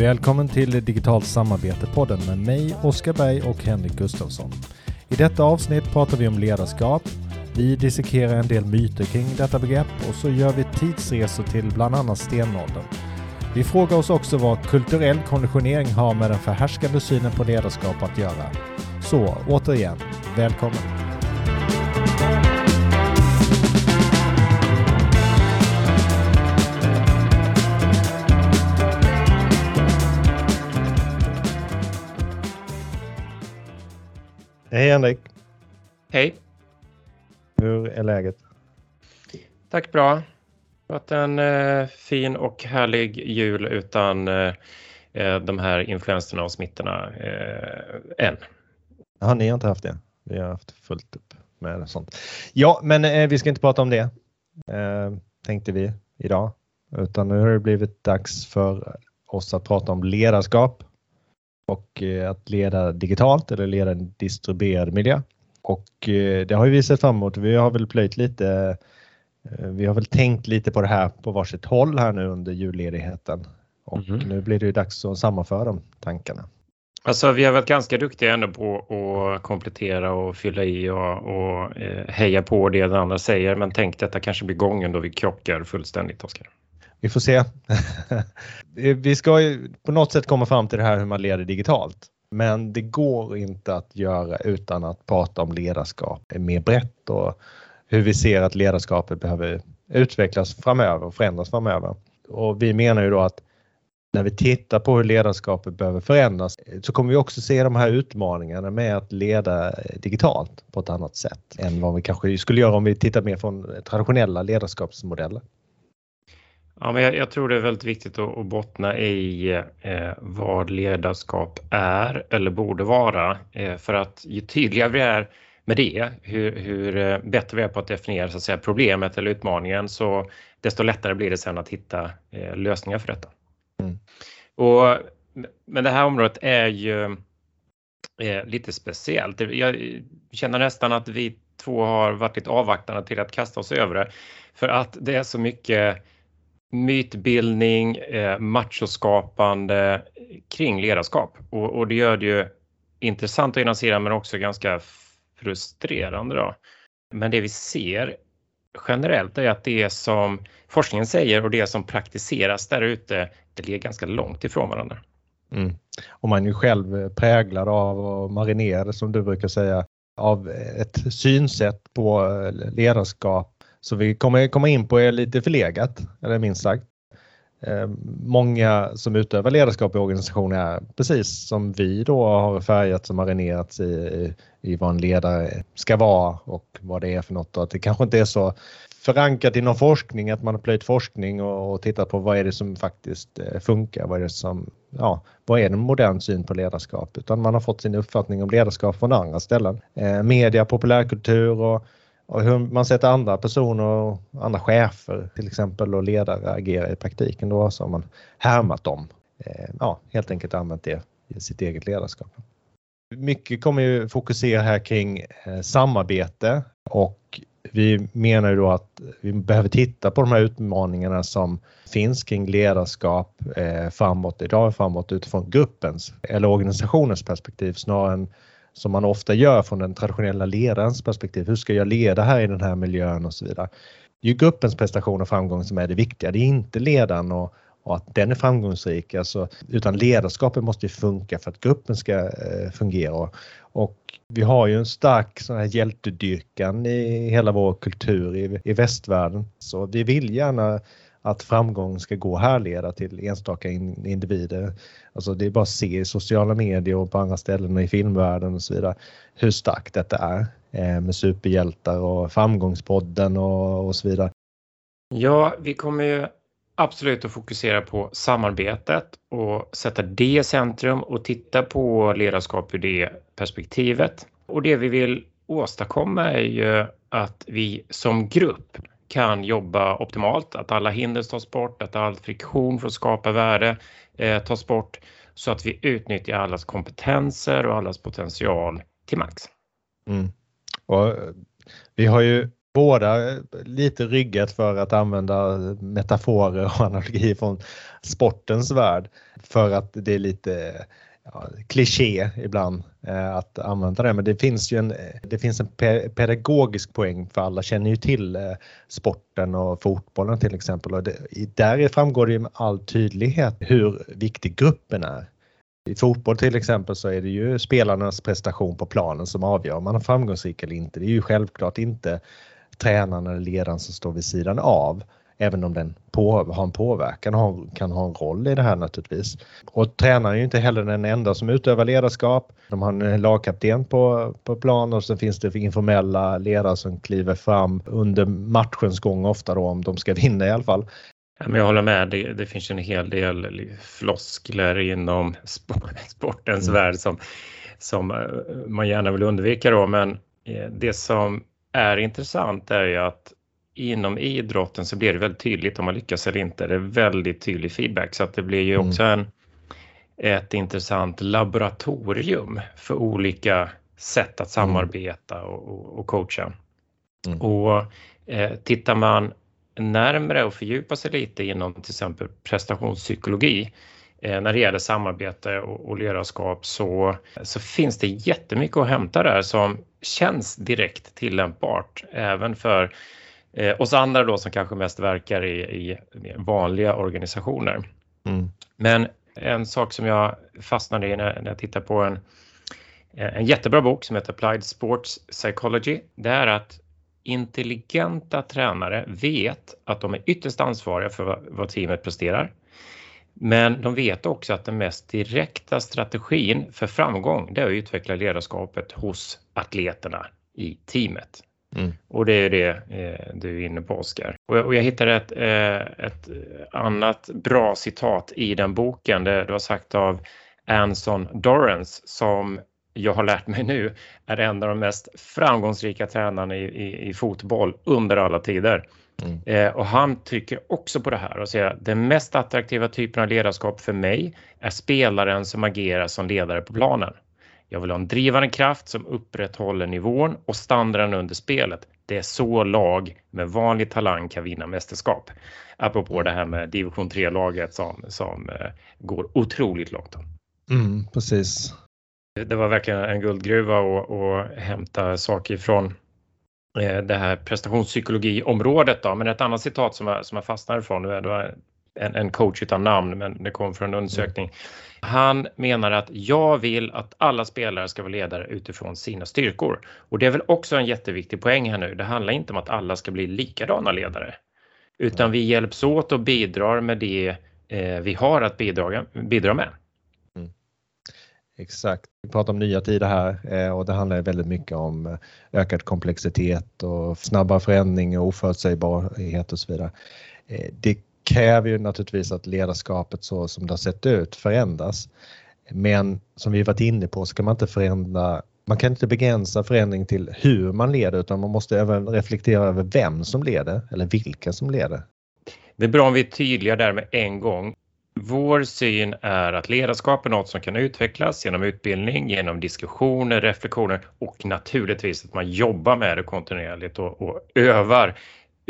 Välkommen till Digitalt samarbete-podden med mig, Oskar Berg och Henrik Gustafsson. I detta avsnitt pratar vi om ledarskap. Vi dissekerar en del myter kring detta begrepp och så gör vi tidsresor till bland annat stenåldern. Vi frågar oss också vad kulturell konditionering har med den förhärskande synen på ledarskap att göra. Så återigen, välkommen! Hej Henrik! Hej! Hur är läget? Tack bra. Varit en eh, fin och härlig jul utan eh, eh, de här influenserna och smittorna eh, än. Ja, ni har inte haft det? Vi har haft fullt upp med sånt. Ja, men eh, vi ska inte prata om det, eh, tänkte vi idag, utan nu har det blivit dags för oss att prata om ledarskap och eh, att leda digitalt eller leda en distribuerad miljö. Och eh, det har vi sett fram emot. Vi har väl plöjt lite eh, vi har väl tänkt lite på det här på varsitt håll här nu under julledigheten och mm. nu blir det ju dags att sammanföra de tankarna. Alltså vi har varit ganska duktiga ändå på att komplettera och fylla i och, och heja på det den andra säger men tänk detta kanske blir gången då vi krockar fullständigt Oskar. Vi får se. vi ska ju på något sätt komma fram till det här hur man leder digitalt. Men det går inte att göra utan att prata om ledarskap mer brett och hur vi ser att ledarskapet behöver utvecklas framöver och förändras framöver. Och vi menar ju då att när vi tittar på hur ledarskapet behöver förändras så kommer vi också se de här utmaningarna med att leda digitalt på ett annat sätt än vad vi kanske skulle göra om vi tittar mer från traditionella ledarskapsmodeller. Ja, men jag, jag, tror det är väldigt viktigt att, att bottna i eh, vad ledarskap är eller borde vara. Eh, för att ju tydligare vi är med det, hur, hur eh, bättre vi är på att definiera så att säga, problemet eller utmaningen, så desto lättare blir det sen att hitta eh, lösningar för detta. Mm. Och, men det här området är ju eh, lite speciellt. Jag känner nästan att vi två har varit lite avvaktande till att kasta oss över det. För att det är så mycket mytbildning, eh, machoskapande kring ledarskap och, och, det gör det ju intressant å ena sidan men också ganska frustrerande. Då. Men det vi ser generellt är att det som forskningen säger och det som praktiseras där ute, det ligger ganska långt ifrån varandra. Mm. Och man är ju själv präglad av och marinerad som du brukar säga av ett synsätt på ledarskap så vi kommer komma in på är lite förlegat, eller minst sagt. Eh, många som utövar ledarskap i organisationer är precis som vi då har färgat som marinerats i, i vad en ledare ska vara och vad det är för något. Och att det kanske inte är så förankrat i någon forskning, att man har plöjt forskning och, och tittat på vad är det som faktiskt eh, funkar, vad är det som, ja, vad är en modern syn på ledarskap? Utan man har fått sin uppfattning om ledarskap från andra ställen. Eh, media, populärkultur och och hur man sett andra personer och andra chefer till exempel och ledare agerar i praktiken då så har man härmat dem. Eh, ja, helt enkelt använt det i sitt eget ledarskap. Mycket kommer ju fokusera här kring eh, samarbete och vi menar ju då att vi behöver titta på de här utmaningarna som finns kring ledarskap eh, framåt idag, framåt utifrån gruppens eller organisationens perspektiv snarare än som man ofta gör från den traditionella ledarens perspektiv. Hur ska jag leda här i den här miljön och så vidare. Det är ju gruppens prestation och framgång som är det viktiga. Det är inte ledaren och, och att den är framgångsrik. Alltså, utan ledarskapet måste funka för att gruppen ska eh, fungera. Och vi har ju en stark sån här hjältedyrkan i hela vår kultur i, i västvärlden. Så vi vill gärna att framgång ska gå härleda till enstaka individer. Alltså det är bara att se i sociala medier och på andra ställen i filmvärlden och så vidare hur starkt detta är eh, med superhjältar och framgångspodden och, och så vidare. Ja, vi kommer ju absolut att fokusera på samarbetet och sätta det i centrum och titta på ledarskap ur det perspektivet. Och det vi vill åstadkomma är ju att vi som grupp kan jobba optimalt, att alla hinder tas bort, att all friktion för att skapa värde eh, tas bort så att vi utnyttjar allas kompetenser och allas potential till max. Mm. Och eh, vi har ju båda eh, lite ryggat för att använda metaforer och analogi från sportens värld för att det är lite eh, ja, kliché ibland eh, att använda det. Men det finns ju en, det finns en pedagogisk poäng för alla känner ju till eh, sporten och fotbollen till exempel. Och det, där framgår det ju med all tydlighet hur viktig gruppen är. I fotboll till exempel så är det ju spelarnas prestation på planen som avgör om man är framgångsrik eller inte. Det är ju självklart inte tränaren eller ledaren som står vid sidan av. Även om den på, har en påverkan och kan ha en roll i det här naturligtvis. Och tränaren är ju inte heller den enda som utövar ledarskap. De har en lagkapten på, på plan och så finns det informella ledare som kliver fram under matchens gång ofta då om de ska vinna i alla fall. jag håller med, det, det finns en hel del floskler inom sportens mm. värld som, som eh, man gärna vill undvika då men eh, det som är intressant är ju att inom idrotten så blir det väldigt tydligt om man lyckas eller inte. Det är väldigt tydlig feedback så att det blir ju mm. också en, ett intressant laboratorium för olika sätt att mm. samarbeta och, och, och coacha. Mm. Och eh, tittar man närmre och fördjupar sig lite inom till exempel prestationspsykologi eh, när det gäller samarbete och, och ledarskap så, så finns det jättemycket att hämta där som känns direkt tillämpbart även för eh, oss andra då som kanske mest verkar i, i vanliga organisationer. Mm. Men en sak som jag fastnade i när, när jag tittar på en, en jättebra bok som heter Applied Sports Psychology, det är att intelligenta tränare vet att de är ytterst ansvariga för vad, vad teamet presterar. Men de vet också att den mest direkta strategin för framgång det är att utveckla ledarskapet hos atleterna i teamet. Mm. Och det är det eh, du är inne på Oskar. Och, och, jag hittade ett, eh, ett annat bra citat i den boken. Det, det var sagt av Anson Dorrance som jag har lärt mig nu är en av de mest framgångsrika tränarna i, i, i fotboll under alla tider. Mm. Eh, och han trycker också på det här och säger att den mest attraktiva typen av ledarskap för mig är spelaren som agerar som ledare på planen. Jag vill ha en drivande kraft som upprätthåller nivån och standarden under spelet. Det är så lag med vanlig talang kan vinna mästerskap. Apropå det här med division 3-laget som, som eh, går otroligt långt. Mm, precis. Det var verkligen en guldgruva att hämta saker ifrån eh, det här prestationspsykologiområdet. Då. Men ett annat citat som jag, som jag fastnade ifrån, det var en, en coach utan namn, men det kom från en undersökning. Han menar att jag vill att alla spelare ska vara ledare utifrån sina styrkor. Och det är väl också en jätteviktig poäng här nu. Det handlar inte om att alla ska bli likadana ledare, utan vi hjälps åt och bidrar med det eh, vi har att bidra, bidra med. Mm. Exakt. Vi pratar om nya tider här eh, och det handlar väldigt mycket om eh, ökad komplexitet och snabbare förändring och oförutsägbarhet och så vidare. Eh, det kräver ju naturligtvis att ledarskapet så som det har sett ut förändras. Men som vi varit inne på så kan man inte förändra man kan inte begränsa förändring till hur man leder utan man måste även reflektera över vem som leder eller vilka som leder. Det är bra om vi är tydliga där med en gång. Vår syn är att ledarskap är något som kan utvecklas genom utbildning, genom diskussioner, reflektioner och naturligtvis att man jobbar med det kontinuerligt och, och övar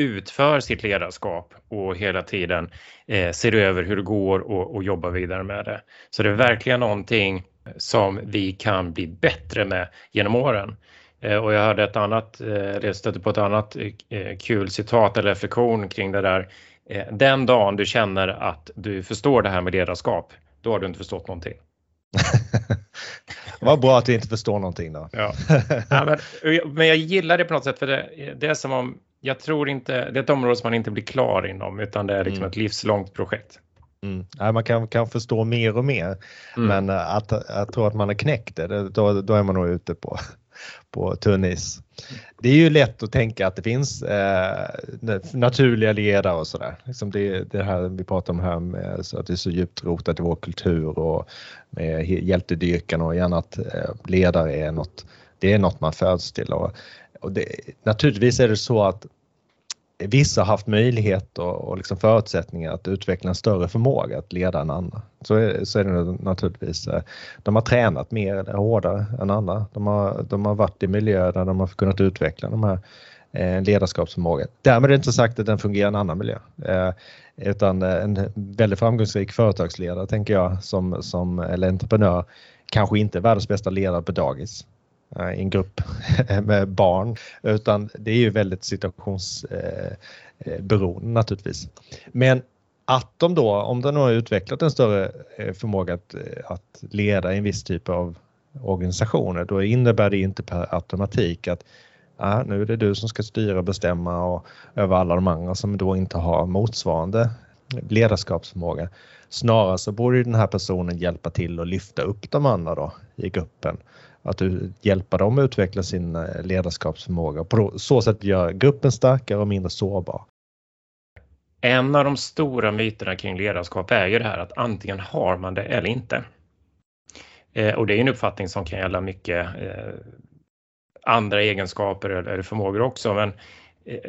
utför sitt ledarskap och hela tiden eh, ser över hur det går och, och jobbar vidare med det. Så det är verkligen någonting som vi kan bli bättre med genom åren. Eh, och jag hade ett annat, eh, stötte på ett annat eh, kul citat eller reflektion kring det där. Eh, den dagen du känner att du förstår det här med ledarskap, då har du inte förstått någonting. Vad bra att du inte förstår någonting då. Ja. ja men, men, jag gillar det på något sätt för det, det är som om jag tror inte, det är ett område som man inte blir klar inom utan det är liksom mm. ett livslångt projekt. Mm. Ja, man kan, kan förstå mer och mer mm. men eh, att, att tro att man har knäckt det, då, då är man nog ute på, på tunn is. Det är ju lätt att tänka att det finns eh, naturliga ledare och sådär. Liksom det, det här vi pratar om här med så att det är så djupt rotat i vår kultur och med hjältedyrkan och gärna att eh, ledare är något, det är något man föds till. Och, och det, naturligtvis är det så att vissa har haft möjlighet och, och liksom förutsättningar att utveckla en större förmåga att leda än andra. Så är, så är det naturligtvis. Eh, de har tränat mer eller hårdare än andra. De har, de har varit i miljöer där de har kunnat utveckla de här eh, ledarskapsförmågan. Därmed är det inte sagt att den fungerar i en annan miljö. Eh, utan en väldigt framgångsrik företagsledare tänker jag som, som eller entreprenör kanske inte är världens bästa ledare på dagis Eh, i en grupp med barn utan det är ju väldigt situationsberoende eh, eh, naturligtvis. Men att de då, om de har utvecklat en större förmåga att, att leda en viss typ av organisationer, då innebär det inte per automatik att ja, nu är det du som ska styra och bestämma och över alla de andra som då inte har motsvarande ledarskapsförmåga. Snarare så borde den här personen hjälpa till att lyfta upp de andra då i gruppen. Att hjälpa dem att utveckla sin eh, ledarskapsförmåga. På så sätt gör gruppen starkare och mindre sårbar. En av de stora myterna kring ledarskap är ju det här att antingen har man det eller inte. Eh, och det är en uppfattning som kan gälla mycket eh, andra egenskaper eller förmågor också, men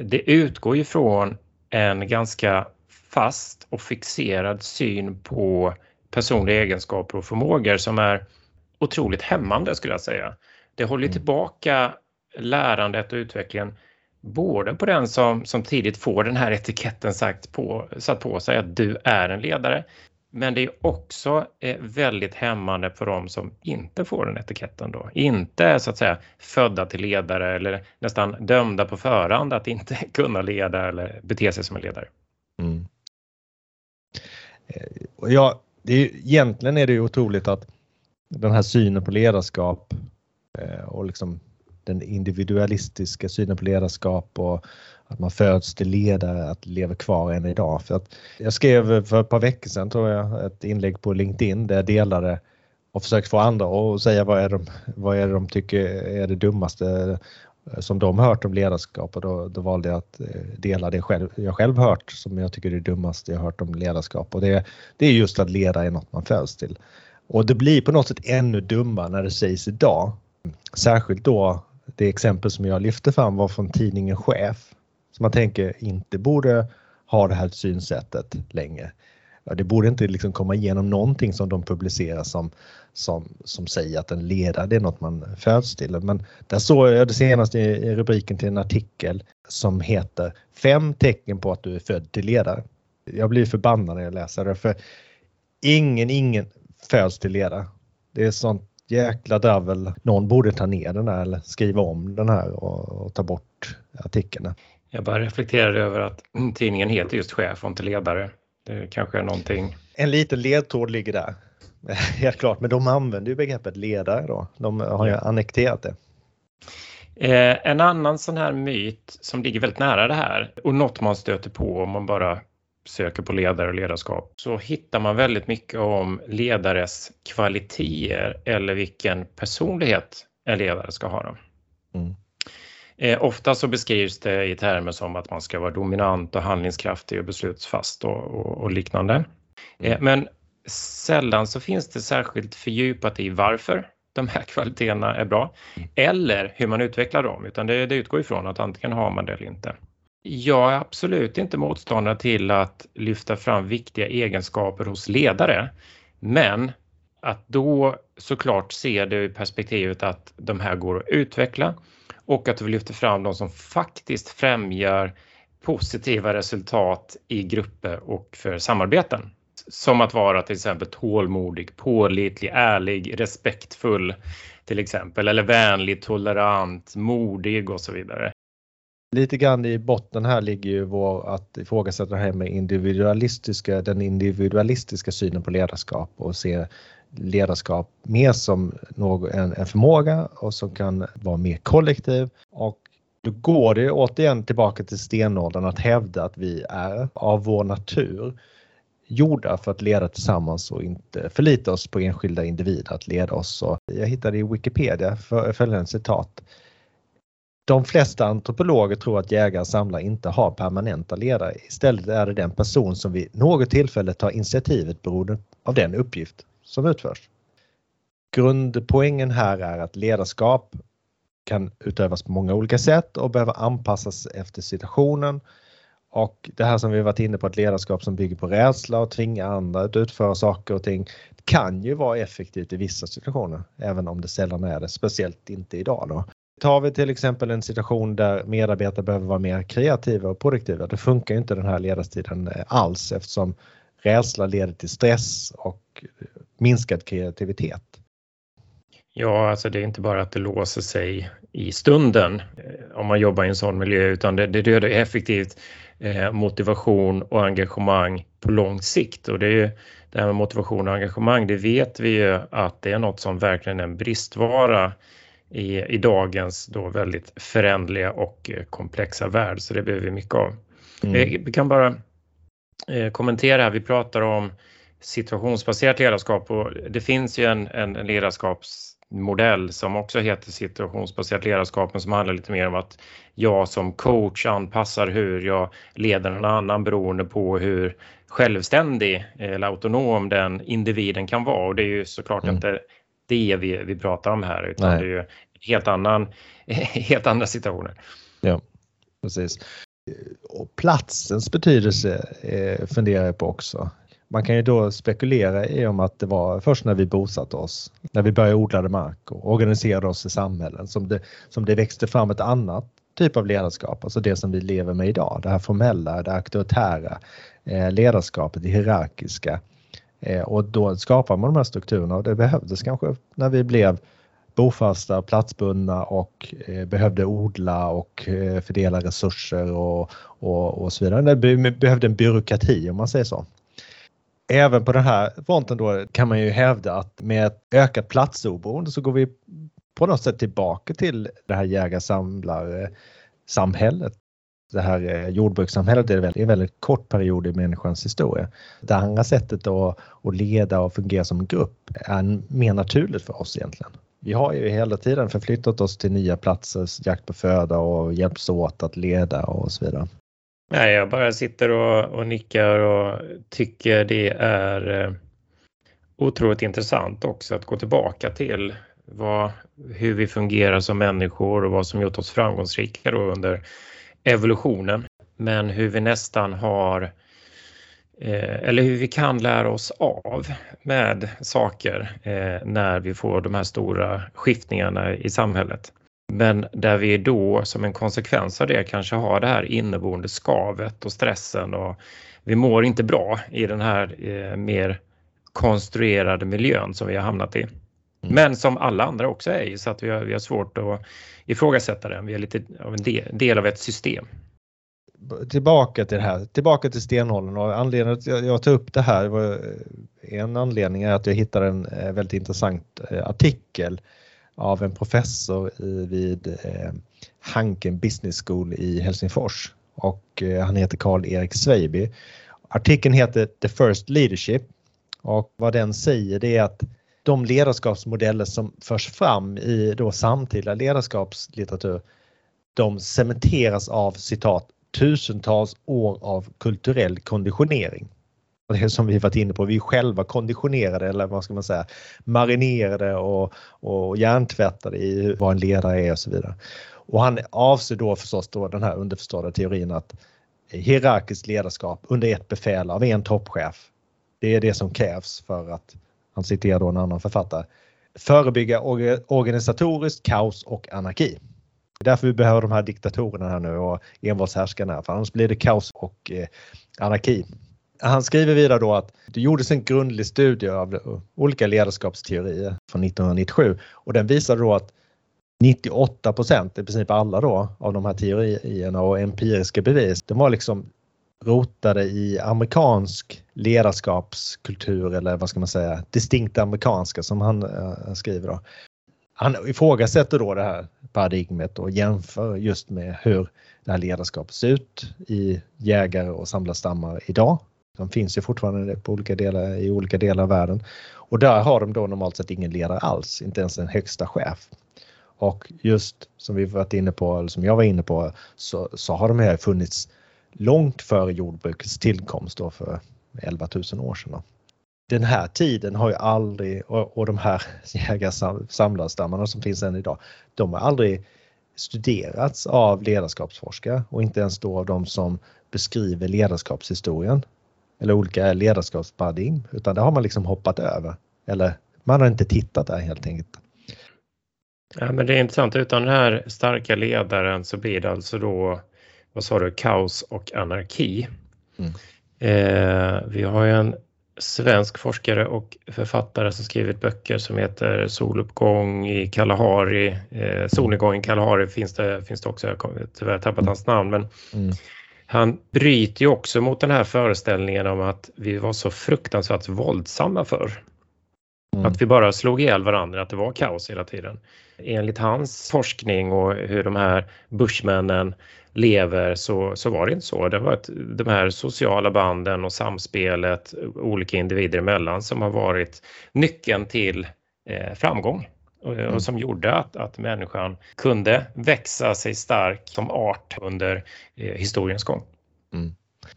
det utgår ju från en ganska fast och fixerad syn på personliga egenskaper och förmågor som är otroligt hämmande skulle jag säga. Det håller mm. tillbaka lärandet och utvecklingen både på den som, som tidigt får den här etiketten sagt på, satt på sig att du är en ledare men det är också eh, väldigt hämmande för de som inte får den etiketten då. Inte är så att säga födda till ledare eller nästan dömda på förhand att inte kunna leda eller bete sig som en ledare. Eh, ja, det är, egentligen är det ju otroligt att den här synen på ledarskap eh, och liksom den individualistiska synen på ledarskap och att man föds till ledare, att leva kvar än idag. För att jag skrev för ett par veckor sedan tror jag ett inlägg på LinkedIn där jag delade och försökte få andra att säga vad är, de, vad är det de tycker är det dummaste Eh, som de hört om ledarskap och då, då valde jag att eh, dela det själv, jag själv hört som jag tycker är det dummaste jag hört om ledarskap och det, det är just att leda är något man föds till. Och det blir på något sätt ännu dummare när det sägs idag. Särskilt då det exempel som jag lyfte fram var från tidningen Chef som man tänker inte borde ha det här synsättet längre. Ja, det borde inte liksom komma igenom någonting som de publicerar som, som, som säger att en ledare är något man föds till. Men där såg jag det senaste i rubriken till en artikel som heter Fem tecken på att du är född till ledare. Jag blir förbannad när jag läser det för ingen, ingen föds till ledare. Det är sånt jäkla dravel. Någon borde ta ner den här eller skriva om den här och, och ta bort artikeln. Jag bara reflekterade över att tidningen heter just chef och inte ledare. Det kanske är någonting. En liten ledtråd ligger där. Helt klart, men de använder ju begreppet ledare då. De har ju annekterat det. Eh, en annan sån här myt som ligger väldigt nära det här och något man stöter på om man bara söker på ledare och ledarskap så hittar man väldigt mycket om ledares kvaliteter eller vilken personlighet en ledare ska ha. Mm. Eh, ofta så beskrivs det i termer som att man ska vara dominant och handlingskraftig och beslutsfast och, och, och liknande. Eh, mm. men sällan så finns det särskilt fördjupat i varför de här kvaliteterna är bra mm. eller hur man utvecklar dem, utan det, det utgår ifrån att antingen har man det eller inte. Jag är absolut inte motståndare till att lyfta fram viktiga egenskaper hos ledare, men att då såklart se det i perspektivet att de här går att utveckla och att vi lyfter fram de som faktiskt främjar positiva resultat i grupper och för samarbeten. Som att vara till exempel tålmodig, pålitlig, ärlig, respektfull till exempel, eller vänlig, tolerant, modig och så vidare. Lite grann i botten här ligger ju vår att ifrågasätta det här med individualistiska, den individualistiska synen på ledarskap och se ledarskap mer som en, en förmåga och som kan vara mer kollektiv. Och då går det återigen tillbaka till stenåldern att hävda att vi är av vår natur gjorda för att leda tillsammans och inte förlita oss på enskilda individer att leda oss. Och jag hittade i Wikipedia följande citat. De flesta antropologer tror att jägare och samlare inte har permanenta ledare. Istället är det den person som vid något tillfälle tar initiativet beroende av den uppgift som utförs. Grundpoängen här är att ledarskap kan utövas på många olika sätt och behöver anpassas efter situationen. Och det här som vi varit inne på, ett ledarskap som bygger på rädsla och tvingar andra att utföra saker och ting kan ju vara effektivt i vissa situationer, även om det sällan är det, speciellt inte idag. Då. Tar vi till exempel en situation där medarbetare behöver vara mer kreativa och produktiva, då funkar inte den här ledarstilen alls eftersom rädsla leder till stress och minskad kreativitet. Ja, alltså det är inte bara att det låser sig i stunden eh, om man jobbar i en sån miljö utan det, det dödar effektivt eh, motivation och engagemang på lång sikt och det är ju det här med motivation och engagemang, det vet vi ju att det är något som verkligen är en bristvara i, i dagens då väldigt förändliga och eh, komplexa värld, så det behöver vi mycket av. Mm. Vi kan bara kommentera här, vi pratar om situationsbaserat ledarskap och det finns ju en, en ledarskapsmodell som också heter situationsbaserat ledarskap men som handlar lite mer om att jag som coach anpassar hur jag leder någon annan beroende på hur självständig eller autonom den individen kan vara och det är ju såklart mm. inte det vi, vi pratar om här utan Nej. det är ju helt, annan, helt andra situationer. Ja, precis. Och platsens betydelse eh, funderar jag på också. Man kan ju då spekulera i om att det var först när vi bosatte oss, när vi började odla mark och organiserade oss i samhällen som det, som det växte fram ett annat typ av ledarskap, alltså det som vi lever med idag. Det här formella, det auktoritära eh, ledarskapet, det hierarkiska. Eh, och då skapar man de här strukturerna och det behövdes kanske när vi blev bofasta, platsbundna och eh, behövde odla och eh, fördela resurser och, och, och så vidare. Det behövde en byråkrati om man säger så. Även på den här fronten då kan man ju hävda att med ett ökat platsoberoende så går vi på något sätt tillbaka till det här jägar-samlar-samhället. Det här eh, jordbrukssamhället är en väldigt kort period i människans historia. Det andra sättet att, att leda och fungera som grupp är mer naturligt för oss egentligen. Vi har ju hela tiden förflyttat oss till nya platser, jakt på föda och hjälps åt att leda och så vidare. Nej, jag bara sitter och, och nickar och tycker det är eh, otroligt intressant också att gå tillbaka till vad, hur vi fungerar som människor och vad som gjort oss framgångsrika under evolutionen. Men hur vi nästan har eh, eller hur vi kan lära oss av med saker eh, när vi får de här stora skiftningarna i samhället. Men där vi då som en konsekvens av det kanske har det här inneboende skavet och stressen och vi mår inte bra i den här eh, mer konstruerade miljön som vi har hamnat i. Mm. Men som alla andra också är i så att vi har, vi har svårt att ifrågasätta den. Vi är lite av en del, del av ett system. Tillbaka till det här, tillbaka till stenåldern och anledningen att jag, jag tar upp det här, var, en anledning är att jag hittade en eh, väldigt intressant eh, artikel av en professor i, vid eh, Hanken Business School i Helsingfors och eh, han heter Karl-Erik Sveiby. Artikeln heter The First Leadership och vad den säger det är att de ledarskapsmodeller som förs fram i då samtida ledarskapslitteratur de cementeras av citat tusentals år av kulturell konditionering. Det som vi varit inne på, vi är själva konditionerade eller vad ska man säga, marinerade och, och hjärntvättade i vad en ledare är och så vidare. Och han avser då förstås då den här underförstådda teorin att hierarkiskt ledarskap under ett befäl av en toppchef. Det är det som krävs för att, han citerar då en annan författare, förebygga organisatoriskt kaos och anarki. Det är därför vi behöver de här diktatorerna här nu och envåldshärskarna för annars blir det kaos och eh, anarki. Han skriver vidare då att det gjordes en grundlig studie av olika ledarskapsteorier från 1997 och den visade då att 98 procent, i princip alla då, av de här teorierna och empiriska bevis, de var liksom rotade i amerikansk ledarskapskultur eller vad ska man säga, distinkt amerikanska som han äh, skriver. Då. Han ifrågasätter då det här paradigmet och jämför just med hur det här ledarskapet ser ut i jägare och samlarstammar idag de finns ju fortfarande på olika delar, i olika delar av världen. Och där har de då normalt sett ingen ledare alls, inte ens en högsta chef. Och just som vi varit inne på, eller som jag var inne på, så, så har de här funnits långt före jordbrukets tillkomst då för 11 000 år sedan. Den här tiden har ju aldrig, och, och de här jägar-samlarstammarna som finns än idag, de har aldrig studerats av ledarskapsforskare och inte ens då av de som beskriver ledarskapshistorien eller olika ledarskapsparadigm utan det har man liksom hoppat över. Eller man har inte tittat där helt enkelt. Ja, men det är intressant. Utan den här starka ledaren så blir det alltså då, vad sa du, kaos och anarki. Mm. Eh, vi har ju en svensk forskare och författare som skrivit böcker som heter Soluppgång i Kalahari. Eh, Solnedgång i Kalahari finns det, finns det också, jag har tyvärr tappat hans namn. Men mm. Han bryter ju också mot den här föreställningen om att vi var så fruktansvärt våldsamma förr. Mm. Att vi bara slog ihjäl varandra, att det var kaos hela tiden. Enligt hans forskning och hur de här bushmännen lever så, så var det inte så. Det var ett, de här sociala banden och samspelet olika individer emellan som har varit nyckeln till eh, framgång och, mm. och, som gjorde att, att människan kunde växa sig stark som art under eh, historiens gång. Mm.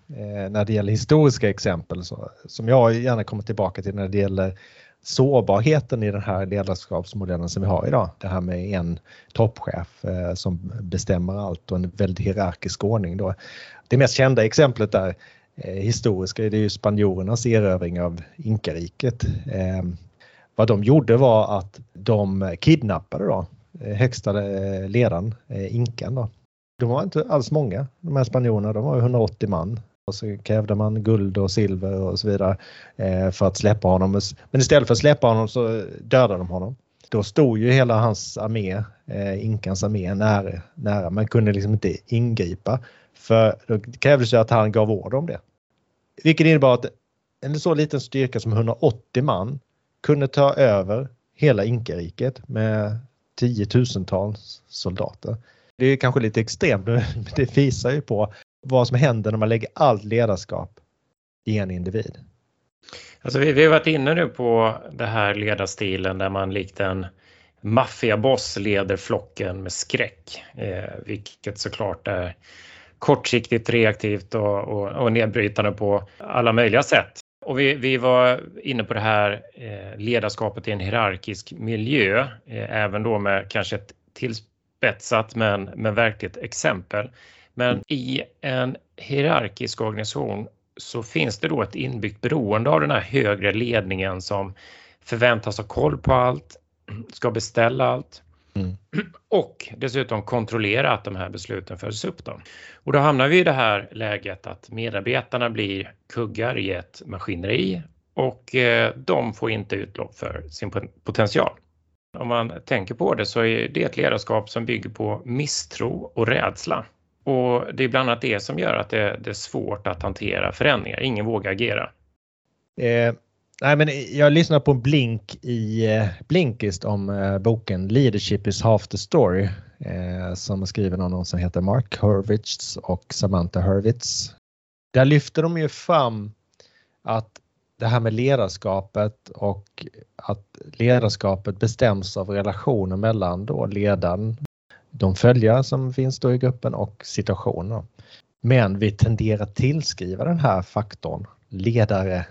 Eh, när det gäller historiska exempel så, som jag gärna kommer tillbaka till när det gäller sårbarheten i den här ledarskapsmodellen som vi har idag. Det här med en toppchef eh, som bestämmer allt och en väldigt hierarkisk ordning. Då. Det mest kända exemplet där eh, historiska det är ju spanjorernas erövring av inkariket. Eh, vad de gjorde var att de kidnappade då eh, högsta eh, ledaren, eh, inkan. Då. De var inte alls många, de här spanjorerna, de var 180 man och så krävde man guld och silver och så vidare för att släppa honom. Men istället för att släppa honom så dödade de honom. Då stod ju hela hans armé, Inkans armé, nära, nära men kunde liksom inte ingripa. För då krävdes ju att han gav order om det. Vilket innebar att en så liten styrka som 180 man kunde ta över hela Inkariket med tiotusentals soldater. Det är kanske lite extremt, men det visar ju på vad som händer när man lägger allt ledarskap i en individ. Alltså vi, vi har varit inne nu på det här ledarstilen där man likt en maffiaboss leder flocken med skräck, eh, vilket såklart är kortsiktigt reaktivt och, och, och nedbrytande på alla möjliga sätt. Och vi, vi var inne på det här eh, ledarskapet i en hierarkisk miljö, eh, även då med kanske ett tillspetsat men, men verkligt exempel. Men i en hierarkisk organisation så finns det då ett inbyggt beroende av den här högre ledningen som förväntas ha koll på allt, ska beställa allt mm. och dessutom kontrollera att de här besluten följs upp. Då. Och då hamnar vi i det här läget att medarbetarna blir kuggar i ett maskineri och eh, de får inte utlopp för sin potential. Om man tänker på det så är det ett ledarskap som bygger på misstro och rädsla. Och det är bland annat det som gör att det, det är svårt att hantera förändringar. Ingen vågar agera. Eh, nej men jag lyssnade på en Blink i eh, Blinkist om eh, boken Leadership is half the story eh, som är skriven av någon som heter Mark Hurwitz och Samantha Hurwitz. Där lyfter de ju fram att det här med ledarskapet och att ledarskapet bestäms av relationen mellan då ledaren de följare som finns då i gruppen och situationen. Men vi tenderar att tillskriva den här faktorn, ledare,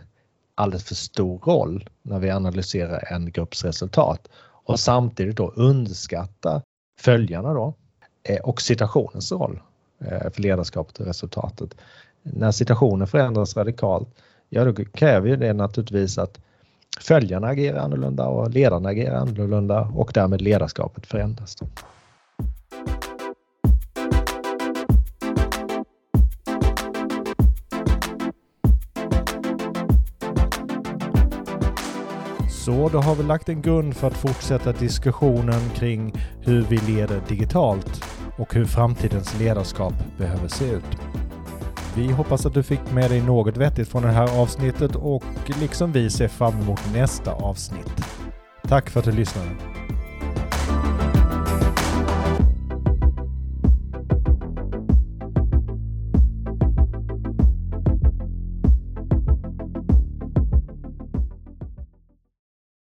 alldeles för stor roll när vi analyserar en grupps resultat och samtidigt då underskatta följarna då eh, och situationens roll eh, för ledarskapet och resultatet. När situationen förändras radikalt, ja då kräver ju det naturligtvis att följarna agerar annorlunda och ledarna agerar annorlunda och därmed ledarskapet förändras. Så då har vi lagt en grund för att fortsätta diskussionen kring hur vi leder digitalt och hur framtidens ledarskap behöver se ut. Vi hoppas att du fick med dig något vettigt från det här avsnittet och liksom vi ser fram emot nästa avsnitt. Tack för att du lyssnade.